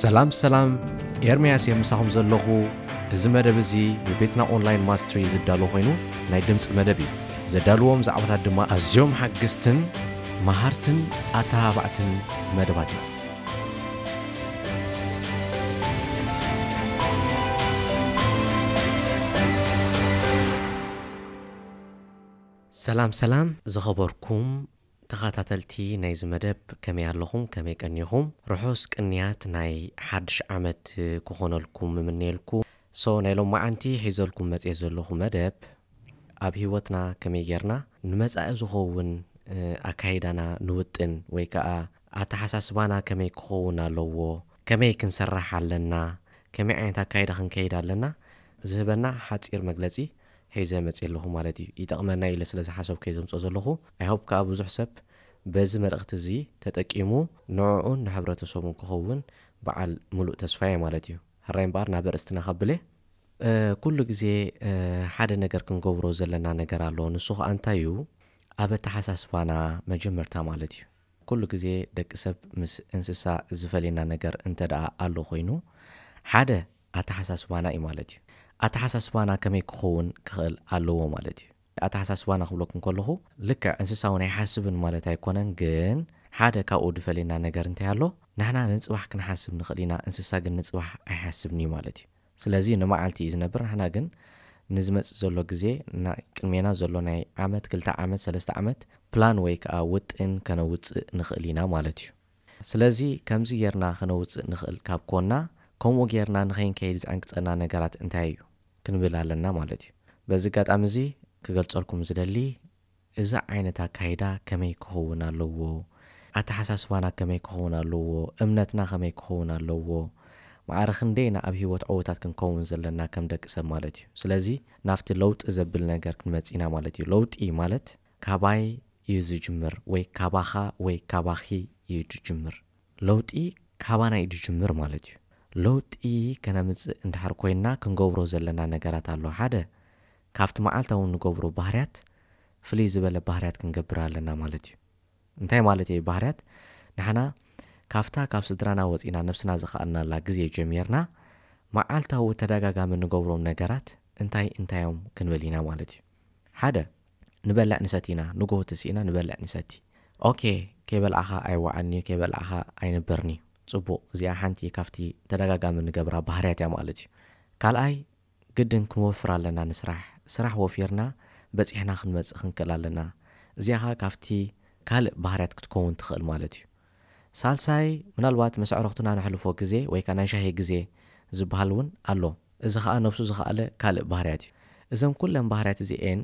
ሰላም ሰላም ኤርምያስ እየ ምሳኹም ዘለኹ እዚ መደብ እዚ ብቤትና ኦንላይን ማስትሪ ዝዳሎ ኮይኑ ናይ ድምፂ መደብ እዩ ዘዳልዎም ዛዕባታት ድማ ኣዝዮም ሓግዝትን መሃርትን ኣተሃባዕትን መደባት እዮም ሰላም ሰላም ዝኸበርኩም ተኻታተልቲ ናይዚ መደብ ከመይ ኣለኹም ከመይ ቀኒኹም ርሑስ ቅንያት ናይ ሓድሽ ዓመት ክኾነልኩም ምምነየልኩ ሶ ናይ ሎማዓንቲ ሒዘልኩም መጽየ ዘለኹ መደብ ኣብ ሂወትና ከመይ ጌርና ንመጻኢ ዝኸውን ኣካይዳና ንውጥን ወይ ከኣ ኣተሓሳስባና ከመይ ክኸውን ኣለዎ ከመይ ክንሰርሕ ኣለና ከመይ ዓይነት ኣካይዳ ክንከይድ ኣለና ዝህበና ሓጺር መግለጺ ሒዘ መጽየ ኣለኹ ማለት እዩ። ይጠቕመና ኢለ ስለ ዝሓሰብኩ እየ ዘምጽኦ ዘለኹ። I hope ከኣ ብዙሕ ሰብ በዚ መልእኽቲ እዚ ተጠቂሙ ንዕኡን ንሕብረተሰቡን ክኸውን በዓል ምሉእ ተስፋ እየ ማለት እዩ። ሕራይ እምበኣር ናብ ኣርእስትና ከብለ። ኩሉ ግዜ ሓደ ነገር ክንገብሮ ዘለና ነገር ኣሎ። ንሱ ከኣ እንታይ እዩ? ኣብ ኣተሓሳስባና መጀመርታ ማለት እዩ። ኩሉ ግዜ ደቂ ሰብ ምስ እንስሳ ዝፈልየና ነገር እንተደኣ ኣሎ ኮይኑ ሓደ ኣተሓሳስባና እዩ ማለት እዩ። ኣተሓሳስባና ከመይ ክኸውን ክኽእል ኣለዎ ማለት እዩ። ኣተሓሳስባና ክብለኩም ከለኹ ልክዕ እንስሳ እውን ኣይሓስብን ማለት ኣይኮነን ግን ሓደ ካብኡ ድፈልየና ነገር እንታይ ኣሎ ንሕና ንንጽባሕ ክንሓስብ ንኽእል ኢና እንስሳ ግን ንጽባሕ ኣይሓስብን እዩ ማለት እዩ። ስለዚ ንመዓልቲ እዩ ዝነብር ንሕና ግን ንዝመጽእ ዘሎ ግዜ ናይ ቅድሜና ዘሎ ናይ ዓመት ክልተ ዓመት ሰለስተ ዓመት ፕላን ወይ ከኣ ውጥን ከነውጽእ ንኽእል ኢና ማለት እዩ። ስለዚ ከምዚ ጌርና ከነውጽእ ንኽእል ካብ ኮና፣ ከምኡ ጌርና ንኸይንከይድ ዝዕንቅጸና ነገራት እንታይ እዩ? ክንብል ኣለና ማለት እዩ። በዚ ኣጋጣሚ እዚ ክገልጸልኩም ዝደሊ እዚ ዓይነት ኣካይዳ ከመይ ክኸውን ኣለዎ? ኣተሓሳስባና ከመይ ክኸውን ኣለዎ? እምነትና ከመይ ክኸውን ኣለዎ? ማዕረ ክንደይ ኢና ኣብ ህይወት ዕዉታት ክንከውን ዘለና ከም ደቂ ሰብ ማለት እዩ። ስለዚ ናብቲ ለውጢ ዘብል ነገር ክንመጽእ ኢና ማለት እዩ። ለውጢ ማለት ካባይ እዩ ዝጅምር ወይ ካባኻ ወይ ካባኺ እዩ ድጅምር። ለውጢ ካባና እዩ ድጅምር ማለት እዩ። ለውጢ ከነምጽእ እንድሕር ኮይንና ክንገብሮ ዘለና ነገራት ኣሎ። ሓደ፣ ካብቲ መዓልታዊ እንገብሮ ባህርያት ፍልይ ዝበለ ባህርያት ክንገብር ኣለና ማለት እዩ። እንታይ ማለት እየ ባህርያት? ንሕና ካብታ ካብ ስድራና ወጺእና ነብስና ዝኸኣልናላ ግዜ ጀሚርና መዓልታዊ ተደጋጋሚ እንገብሮም ነገራት እንታይ እንታዮም ክንብል ኢና ማለት እዩ። ሓደ ንበልዕ ንሰቲ ኢና ንጉሆ ትሲእና ንበልዕ ንሰቲ ኦኬ ከይበልዕኻ ኣይዋዓልንዩ ከይበልዕኻ ኣይነብርንዩ ጽቡቅ እዚኣ ሓንቲ ካብቲ ተደጋጋሚ ንገብራ ባህርያትያ ማለትዩ ካልኣይ ግድን ክንወፍር ኣለና ንስራሕ ስራሕ ወፊርና በጺሕና ክንመጽእ ክንክእል ኣለና እዚኣ ከኣ ካብቲ ካልእ ባህርያት ክትከውን ትኽእል ማለትዩ ሳልሳይ ምናልባት ምስ ኣዕሩኽትና ነሕልፎ ግዜ ወይ ከኣ ናይ ሻሂ ግዜ ዝበሃል እውን ኣሎ። እዚ ከኣ ነብሱ ዝኸኣለ ካልእ ባህርያት እዩ። እዘን ኩለን ባህርያት እዚኤን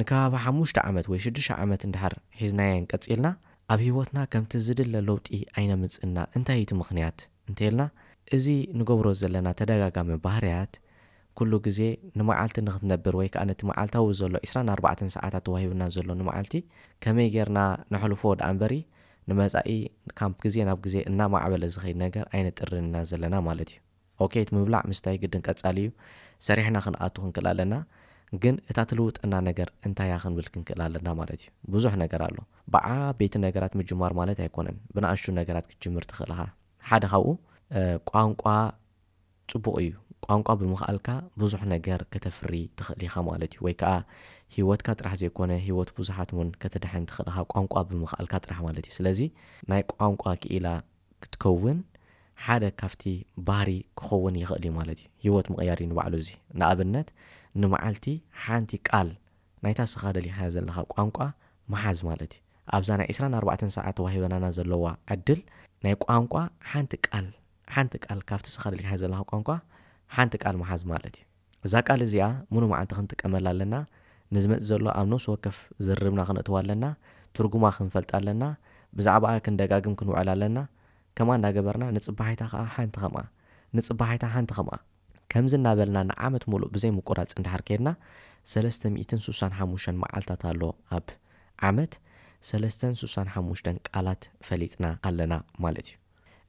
ንከባቢ ሓሙሽተ ዓመት ወይ ሽዱሽተ ዓመት እንድሕር ሒዝናየን ቀጺልና ኣብ ህይወትና ከምቲ ዝድለ ለውጢ ኣይነምጽእን ኢና። እንታይ እዩ እቲ ምኽንያት እንተይልና እዚ ንገብሮ ዘለና ተደጋጋሚ ባህርያት ኩሉ ግዜ ንመዓልቲ ንክትነብር ወይ ከኣ ነቲ መዓልታዊ ዘሎ ዕስራን ኣርባዕተን ሰዓታት ተዋሂቡና ዘሎ ንመዓልቲ ከመይ ጌርና ነሕልፎ ደኣ እምበሪ ንመጻኢ ካብ ግዜ ናብ ግዜ እናማዕበለ ዝኸይድ ነገር ኣይነጥርን ኢና ዘለና ማለት እዩ። ኦኬ እቲ ምብላዕ ምስታይ ግድን ቀጻሊ እዩ ሰሪሕና ክንኣቱ ክንክእል ኣለና ግን እታ ትልውጠና ነገር እንታይ እያ ክንብል ክንክእል ኣለና ማለት እዩ። ብዙሕ ነገር ኣሎ ብዓበይቲ ነገራት ምጅማር ማለት ኣይኮነን ብንኣሽቱ ነገራት ክትጅምር ትኽእል ኢኻ ሓደ ካብኡ ቋንቋ ጽቡቕ እዩ ቋንቋ ብምኽኣልካ ብዙሕ ነገር ከተፍሪ ትኽእል ኢኻ ማለት እዩ ወይ ከኣ ሂወትካ ጥራሕ ዘይኮነ ሂወት ብዙሓት ውን ከተድሕን ትኽእል እኻ ቋንቋ ብምኽኣልካ ጥራሕ ማለት እዩ ስለዚ ናይ ቋንቋ ክኢላ ክትከውን ሓደ ካብቲ ባህሪ ክኸውን ይኽእል እዩ ማለት እዩ ሂወት ምቕያር እዩ ንባዕሉ እዚ ንኣብነት ንመዓልቲ ሓንቲ ቃል ናይታ እስኻ ደሊኻያ ዘለኻ ቋንቋ ምሓዝ ማለት እዩ ኣብዛ ናይ ዕስራን ኣርባዕተን ሰዓት ተዋሂበናና ዘለዋ ዕድል ናይ ቋንቋ ሓንቲ ቃል ሓንቲ ቃል ካብቲ ስኻድልካ ሒዘ ዘለኻ ቋንቋ ሓንቲ ቃል ምሓዝ ማለት እዩ። እዛ ቃል እዚኣ ምሉእ መዓልቲ ክንጥቀመላ ኣለና፣ ንዝመጽእ ዘሎ ኣብ ነብሲ ወከፍ ዝርርብና ክነእትዋ ኣለና፣ ትርጉማ ክንፈልጣ ኣለና፣ ብዛዕባኣ ክንደጋግም ክንውዕል ኣለና፣ ከምኣ እንዳገበርና ንጽባሒታ ከኣ ሓንቲ ከምኣ፣ ንጽባሒታ ሓንቲ ከምኣ፣ ከምዚ እናበልና ንዓመት ምሉእ ብዘይ ምቁራጽ እንድሕር ኬድና ሰለስተ ሚእትን ስሳን ሓሙሽተን መዓልታት ኣሎ ኣብ ዓመት ሰለስተን ስሳን ሓሙሽተን ቃላት ፈሊጥና ኣለና ማለት እዩ።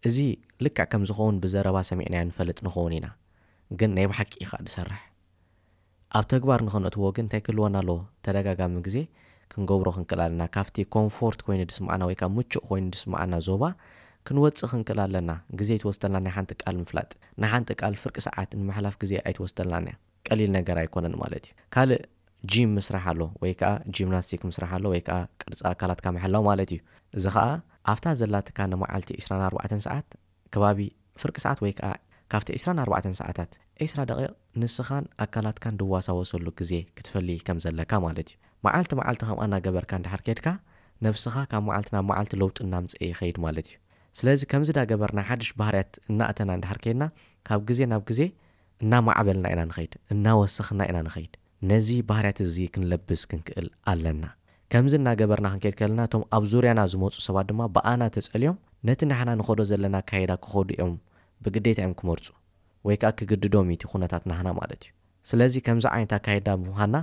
እዚ ልክዕ ከም ዝኸውን ብዘረባ ሰሚዕናዮ ንፈልጥ ንኸውን ኢና ግን ናይ ብሓቂ እዩ ከኣ ዝሰርሕ ኣብ ተግባር ንኸነእትዎ ግን እንታይ ክህልወና ኣለዎ ተደጋጋሚ ግዜ ክንገብሮ ክንክእል ኣለና ካብቲ ኮንፎርት ኮይኑ ዝስምዓና ወይ ከኣ ምቹእ ኮይኑ ዝስምዓና ዞባ ክንወጽእ ክንክእል ኣለና ግዜ ኣይትወስደልናን ናይ ሓንቲ ቃል ምፍላጥ ንሓንቲ ቃል ፍርቂ ሰዓት ንምሕላፍ ግዜ ኣይትወስደልናን እያ ቀሊል ነገር ኣይኮነን ማለት እዩ። ካልእ ጂም ምስራሕ ኣሎ ወይ ከኣ ጂምናስቲክ ምስራሕ ኣሎ ወይ ከኣ ቅርጺ ኣካላትካ ምሕላው ማለት እዩ። እዚ ከኣ ኣብታ ዘላትካ ንመዓልቲ ዕስራን ኣርባዕተን ሰዓት ከባቢ ፍርቂ ሰዓት ወይ ከኣ ካብቲ ዕስራን ኣርባዕተን ሰዓታት ዕስራ ደቒቕ ንስኻን ኣካላትካን ድዋሳወሰሉ ግዜ ክትፈሊ ከም ዘለካ ማለት እዩ። መዓልቲ መዓልቲ ከምኣ እናገበርካ እንድሕር ኬድካ ነብስኻ ካብ መዓልቲ ናብ መዓልቲ ለውጢ እናምጽኤ ይኸይድ ማለት እዩ። ስለዚ ከምዚ ዳገበርና ሓድሽ ባህርያት እናእተና እንድሕር ኬድና ካብ ግዜ ናብ ግዜ እናማዕበልና ኢና ንኸይድ፣ እናወሰኽና ኢና ንኸይድ። ነዚ ባህርያት እዚ ክንለብስ ክንክእል ኣለና። ከምዚ እናገበርና ክንከይድ ከለና እቶም ኣብ ዙርያና ዝመጹ ሰባት ድማ ብኣና ተጸልዮም ነቲ ንሕና ንኸዶ ዘለና ኣካይዳ ክኸዱ እዮም ብግዴታ እዮም ክመርጹ ወይ ከኣ ክግድዶም እዩ እቲ ኩነታት ናህና ማለት እዩ። ስለዚ ከምዚ ዓይነት ኣካይዳ ብምዃንና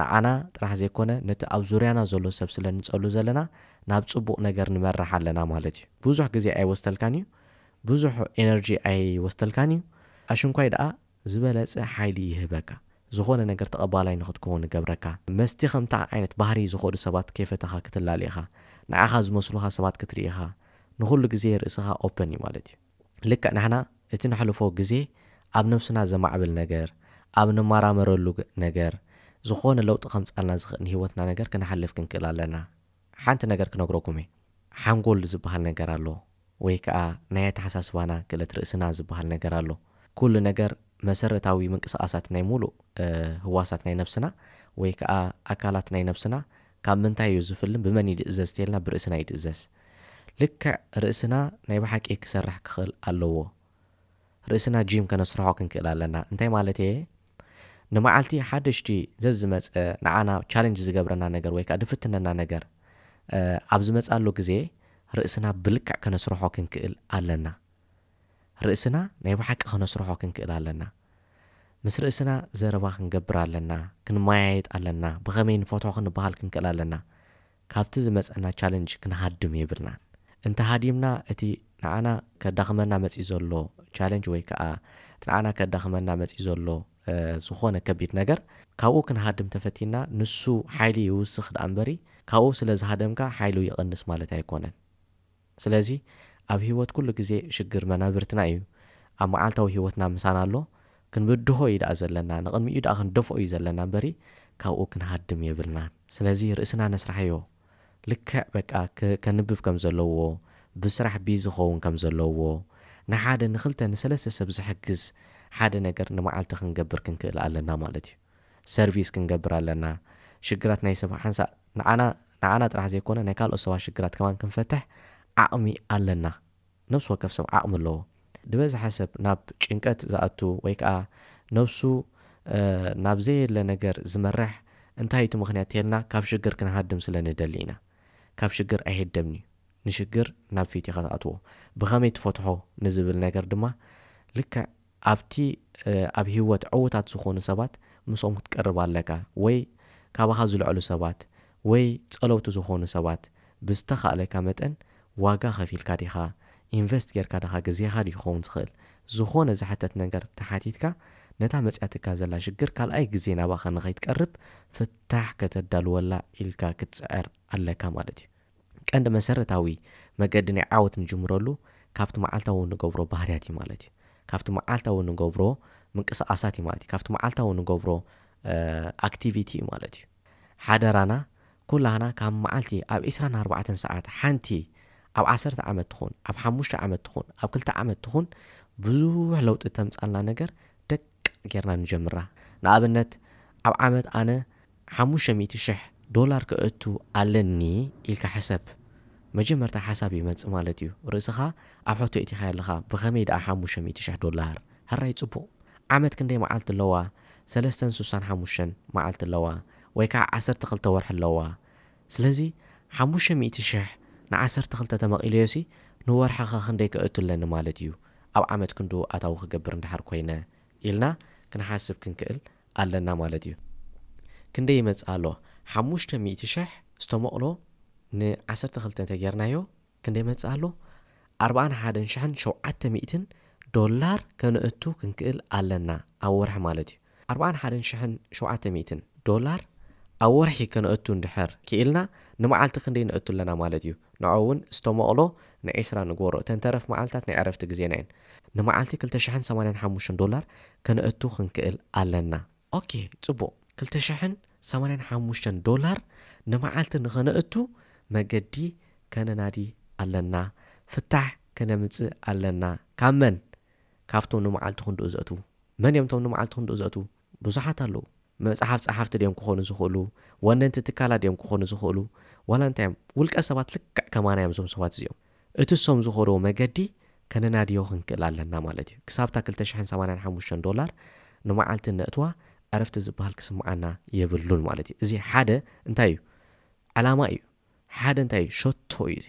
ንዓና ጥራሕ ዘይኮነ ነቲ ኣብ ዙርያና ዘሎ ሰብ ስለ ንጸሉ ዘለና ናብ ጽቡቕ ነገር ንመርሕ ኣለና ማለት እዩ። ብዙሕ ግዜ ኣይወስደልካን እዩ ብዙሕ ኤነርጂ ኣይወስተልካን እዩ ኣሽንኳይ ደኣ ዝበለጸ ሓይሊ ይህበካ ዝኾነ ነገር ተቐባላይ ንኽትከውን እገብረካ መስቲ ከምታ ዓይነት ባህሪ ዝኾዱ ሰባት ከይፈተኻ ክትላሊ ኢኻ ንዓኻ ዝመስሉኻ ሰባት ክትርኢ ኢኻ ንኹሉ ግዜ ርእስኻ ኦፐን እዩ ማለት እዩ ልክዕ ንሕና እቲ ነሕልፎ ግዜ ኣብ ነብስና ዘማዕብል ነገር ኣብ ንማራመረሉ ነገር ዝኾነ ለውጢ ከምጽኣልና ዝኽእል ንሂወትና ነገር ክንሓልፍ ክንክእል ኣለና ሓንቲ ነገር ክነግረኩም እየ ሓንጎል ዝብሃል ነገር ኣሎ ወይ ከኣ ናይ ኣተሓሳስባና ክእለት ርእስና ዝብሃል ነገር ኣሎ ኩሉ ነገር መሰረታዊ ምንቅስቃሳት ናይ ሙሉእ ህዋሳት ናይ ነብስና ወይ ከኣ ኣካላት ናይ ነብስና ካብ ምንታይ እዩ ዝፍልን ብመን ይድእዘዝ ተልና ብርእስና ይድእዘዝ ልክዕ ርእስና ናይ ብሓቂ ክሰርሕ ክኽእል ኣለዎ ርእስና ጂም ከነስርሖ ክንክእል ኣለና እንታይ ማለት እየ ንመዓልቲ ሓደሽቲ ዘዝመፀ ንዓና ቻሌንጅ ዝገብረና ነገር ወይ ከዓ ድፍትነና ነገር ኣብ ዝመፃሉ ግዜ ርእስና ብልክዕ ከነስርሖ ክንክእል ኣለና ርእስና ናይ ብሓቂ ከነስርሖ ክንክእል ኣለና ምስ ርእስና ዘረባ ክንገብር ኣለና ክንመያየጥ ኣለና ብኸመይ ንፈትሖ ክንበሃል ክንክእል ኣለና ካብቲ ዝመጸና ቻለንጅ ክንሃድም የብልናን። እንተ ሃዲምና እቲ ንዓና ከዳኽመና መጺኡ ዘሎ ቻለንጅ ወይ ከኣ እቲ ንዓና ከዳኽመና መጺኡ ዘሎ ዝኾነ ከቢድ ነገር ካብኡ ክንሃድም ተፈቲንና ንሱ ሓይሊ ይውስኽ ደኣምበሪ ካብኡ ስለ ዝሃደምካ ሓይሉ ይቕንስ ማለት ኣይኮነን። ስለዚ ኣብ ሂወት ኩሉ ግዜ ሽግር መናብርትና ኢዩ ኣብ መዓልታዊ ሂወትና ምሳና ኣሎ ክንብድሆ ኢዩ ደኣ ዘለና ንቅድሚኡ ደኣ ክንደፍኦ ኢዩ ዘለና እምበሪ ካብኡ ክንሃድም የብልናን ስለዚ ርእስና ነስርሓዮ ልክዕ በቃ ከንብብ ከም ዘለዎ ብስራሕ ቢዚ ክኸውን ከም ዘለዎ ንሓደ ንክልተ ንሰለስተ ሰብ ዝሕግዝ ሓደ ነገር ንመዓልቲ ክንገብር ክንክእል ኣለና ማለት ኢዩ። ሰርቪስ ክንገብር ኣለና ሽግራት ናይ ሰብ ሓንሳእ ንዓና ንዓና ጥራሕ ዘይኮነ ናይ ካልኦት ሰባት ሽግራት ከማን ክንፈትሕ ዓቅሚ ኣለና ነብሲ ወከፍ ሰብ ዓቅሚ ኣለዎ ድበዝሐ ሰብ ናብ ጭንቀት ዝኣቱ ወይ ከኣ ነብሱ ናብ ዘየለ ነገር ዝመርሕ እንታይ እቲ ምክንያት ተልና ካብ ሽግር ክንሃድም ስለ ንደሊ ኢና ካብ ሽግር ኣይህደምን እዩ ንሽግር ናብ ፊት ኢካ ትኣትዎ ብከመይ ትፈትሖ ንዝብል ነገር ድማ ልክዕ ኣብቲ ኣብ ህይወት ዕዉታት ዝዀኑ ሰባት ምስኦም ክትቀርብ ኣለካ፣ ወይ ካባኻ ዝልዐሉ ሰባት ወይ ጸለውቲ ዝዀኑ ሰባት። ብዝተኻእለካ መጠን ዋጋ ከፊልካ ዲኻ? ኢንቨስት ጌርካ ድኻ? ግዜኻ ድዩ ክኸውን ዝኽእል? ዝዀነ ዝሕተት ነገር ተሓቲትካ ነታ መጺኣትካ ዘላ ሽግር ካልኣይ ግዜ ናባኻ ንኸይትቀርብ ፍታሕ ከተዳልወላ ኢልካ ክትጽዕር ኣለካ ማለት እዩ። ቀንዲ መሰረታዊ መገዲ ናይ ዓወት ንጅምረሉ ካብቲ መዓልታዊ እንገብሮ ባህርያት እዩ ማለት እዩ። ካብቲ መዓልታዊ እንገብሮ ምንቅስቓሳት እዩ ማለት እዩ። ካብቲ መዓልታዊ እንገብሮ ኣክቲቪቲ እዩ ማለት እዩ። ሓደራና ኩላህና ካብ መዓልቲ ኣብ ዕስራን ኣርባዕተን ሰዓት ሓንቲ ኣብ ዓሰርተ ዓመት ትኹን ኣብ ሓሙሽተ ዓመት ትኹን ኣብ ክልተ ዓመት ትኹን ብዙሕ ለውጢ እተምጻልና ነገር ደቂቕ ጌርና ንጀምራ። ንኣብነት ኣብ ዓመት ኣነ ሓሙሽተ ሚእቲ ሽሕ ዶላር ከእቱ ኣለኒ ኢልካ ሕሰብ። መጀመርታ ሓሳብ ይመጽእ ማለት እዩ። ርእስኻ ኣብ ሕቶ የእቲኻዮ ኣለኻ፣ ብኸመይ ደኣ ሓሙሽተ ሚእቲ ሽሕ ዶላር? ሀራይ ጽቡቕ። ዓመት ክንደይ መዓልቲ ኣለዋ? ሰለስተን ስሳን ሓሙሽተን መዓልቲ ኣለዋ፣ ወይ ከኣ ዓሰርተ ክልተ ወርሒ ኣለዋ። ስለዚ ሓሙሽተ ሚእቲ ሽሕ ንዓሰርተ ክልተ ተመቒለዮሲ ንወርሒኸ ክንደይ ከእቱ ኣለኒ ማለት እዩ፣ ኣብ ዓመት ክንድኡ ኣታዊ ክገብር እንድሓር ኮይነ? ኢልና ክንሓስብ ክንክእል ኣለና ማለት እዩ ክንደይ ይመጽእ ኣሎ ሓሙሽተ ሚእቲ ሽሕ ዝተሞቕሎ ን ዓሰርተ ክልተ እንተ ጌርናዮ ክንደይ ይመጽእ ኣሎ ኣርብዓን ሓደን ሽሕን ሸውዓተ ሚእትን ዶላር ከነእቱ ክንክእል ኣለና ኣብ ወርሒ ማለት እዩ ኣርብዓን ሓደን ሽሕን ሸውዓተ ሚእትን ዶላር ኣብ ወርሒ ከነእቱ እንድሕር ኪኢልና ንመዓልቲ ክንደይ ነእቱ ኣለና ማለት እዩ ንዕኡ እውን ዝተሞቕሎ ን ዕስራ ንግበሮ እተን ተረፍ መዓልታት ናይ ዕረፍቲ ግዜና እየን ንመዓልቲ ክልተ ሽሕን ሰማንያን ሓሙሽተን ዶላር ከነእቱ ክንክእል ኣለና። ኦኬ ጽቡቕ ክልተ ሽሕን ሰማንያን ሓሙሽተን ዶላር ንመዓልቲ ንኸነእቱ መገዲ ከነናዲ ኣለና ፍታሕ ከነምጽእ ኣለና ካብ መን ካብቶም ንመዓልቲ ክንድኡ ዘእትዉ መን እዮም እቶም ንመዓልቲ ክንድኡ ዘእትዉ ብዙሓት ኣለዉ መጽሓፍ ጸሓፍቲ ድዮም ክኾኑ ዝኽእሉ? ወነንቲ ትካላት ድዮም ክኾኑ ዝኽእሉ? ዋላ እንታይ እዮም? ውልቀ ሰባት ልክዕ ከማና እዮም እዞም ሰባት እዚኦም። እቲ እሶም ዝኸድዎ መገዲ ከነናድዮ ክንክእል ኣለና ማለት እዩ። ክሳብ እታ ክልተ ሽሕን ሰማንያን ሓሙሽተን ዶላር ንመዓልቲ እነእትዋ ዕረፍቲ ዝበሃል ክስምዓና የብሉን ማለት እዩ። እዚ ሓደ እንታይ እዩ? ዕላማ እዩ። ሓደ እንታይ ሸቶ እዩ እዚ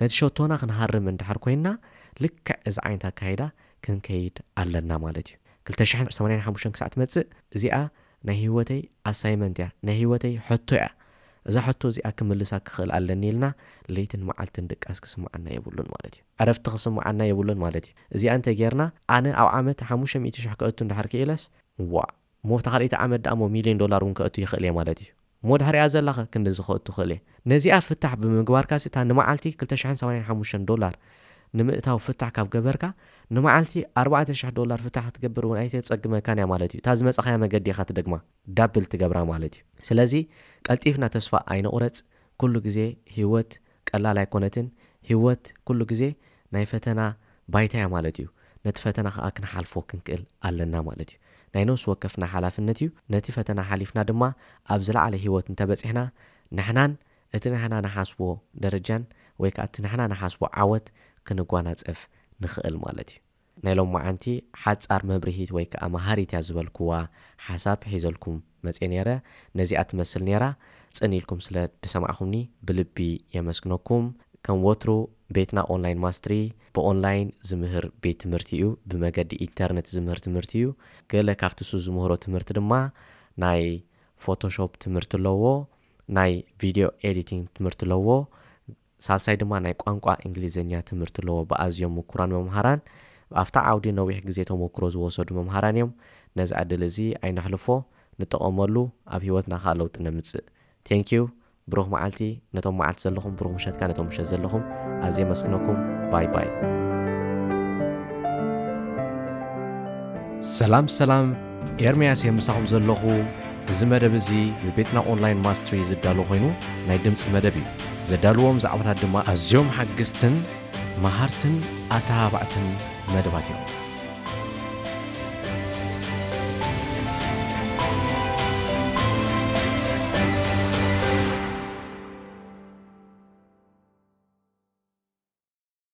ነቲ ሸቶና ክንሃርም እንድሕር ኮይንና ልክዕ እዚ ዓይነት ኣካይዳ ክንከይድ ኣለና ማለት እዩ ክልተ ሽሕን ሰማንያን ሓሙሽተን ክሳዕ ትመጽእ እዚኣ ናይ ሂወተይ ኣሳይመንት እያ ናይ ሂወተይ ሐቶ እያ እዛ ሐቶ እዚኣ ክምልሳ ክኽእል ኣለኒ ኢልና ለይትን መዓልትን ድቃስ ክስምዓና የብሉን ማለት እዩ ዕረፍቲ ክስምዓና የብሉን ማለት እዩ እዚኣ እንተ ጌርና ኣነ ኣብ ዓመት ሓሙሽተ ሚእቲ ሽሕ ከእቱ እንድሕር ክኢለስ ዋእ እሞ ኣብታ ካልኣይቲ ዓመት ደኣ'ሞ ሚልዮን ዶላር እውን ከእቱ ይኽእል እየ ማለት እዩ። እሞ ድሕሪኣ ዘላኸ ክንድዚ ከእቱ እኽእል እየ። ነዚኣ ፍታሕ ብምግባርካሲ እታ ንመዓልቲ ክልተ ሽሕን ሰማንያን ሓሙሽተን ዶላር ንምእታው ፍታሕ ካብ ገበርካ፣ ንመዓልቲ ኣርባዕተ ሽሕ ዶላር ፍታሕ ክትገብር እውን ኣይተጸግመካን እያ ማለት እዩ። እታ ዝመጻኻያ መገዲ ኢኻ ትደግማ፣ ዳብል ትገብራ ማለት እዩ። ስለዚ ቀልጢፍና ተስፋ ኣይንቑረጽ፣ ኩሉ ግዜ ህይወት ቀላል ኣይኮነትን ሂወት ኩሉ ግዜ ናይ ፈተና ባይታ እያ ማለት እዩ ነቲ ፈተና ከኣ ክንሓልፎ ክንክእል ኣለና ማለት እዩ ናይ ነብሲ ወከፍና ሓላፍነት እዩ ነቲ ፈተና ሓሊፍና ድማ ኣብ ዝለዓለ ሂወት እንተበጺሕና ንሕናን እቲ ንሕና ንሓስቦ ደረጃን ወይ ከኣ እቲ ንሕና ንሓስቦ ዓወት ክንጓናጸፍ ንክእል ማለት እዩ። ናይ ሎምዓንቲ ሓጻር መብርሂት ወይ ከኣ መሃሪት እያ ዝበልኩዋ ሓሳብ ሒዘልኩም መጽየ ኔረ ነዚኣ ትመስል ኔራ ጽን ኢልኩም ስለ ድሰማዕኹምኒ ብልቢ የመስግነኩም ከም ወትሩ ቤትና ኦንላይን ማስትሪ ብኦንላይን ዝምህር ቤት ትምህርቲ እዩ ብመገዲ ኢንተርነት ዝምህር ትምህርቲ እዩ ገለ ካብቲ እሱ ዝምህሮ ትምህርቲ ድማ ናይ ፎቶሾፕ ትምህርቲ ኣለዎ ናይ ቪድዮ ኤዲቲንግ ትምህርቲ ኣለዎ ሳልሳይ ድማ ናይ ቋንቋ እንግሊዝኛ ትምህርቲ ኣለዎ። ብኣዝዮም ምኩራን መምሃራን፣ ኣብታ ዓውዲ ነዊሕ ግዜ ተመኩሮ ዝወሰዱ መምሃራን እዮም። ነዚ ኣድል እዚ ኣይነሕልፎ፣ ንጠቐመሉ፣ ኣብ ህይወትና ከኣ ለውጢ ነምጽእ። Thank you ብሩኽ መዓልቲ ነቶም መዓልቲ ዘለኹም ብሩኽ ምሸት ከኣ ነቶም ምሸት ዘለኹም ኣዝየ የመስግነኩም ባይ ባይ። ሰላም ሰላም ኤርምያስ እየ ምሳኹም ዘለኹ። እዚ መደብ እዚ ብቤትና ኦንላይን ማስትሪ ዝዳሎ ኮይኑ ናይ ድምፂ መደብ እዩ። ዘዳልዎም ዛዕባታት ድማ ኣዝዮም ሓግዝትን መሃርትን ኣተሃባዕትን መደባት እዮም።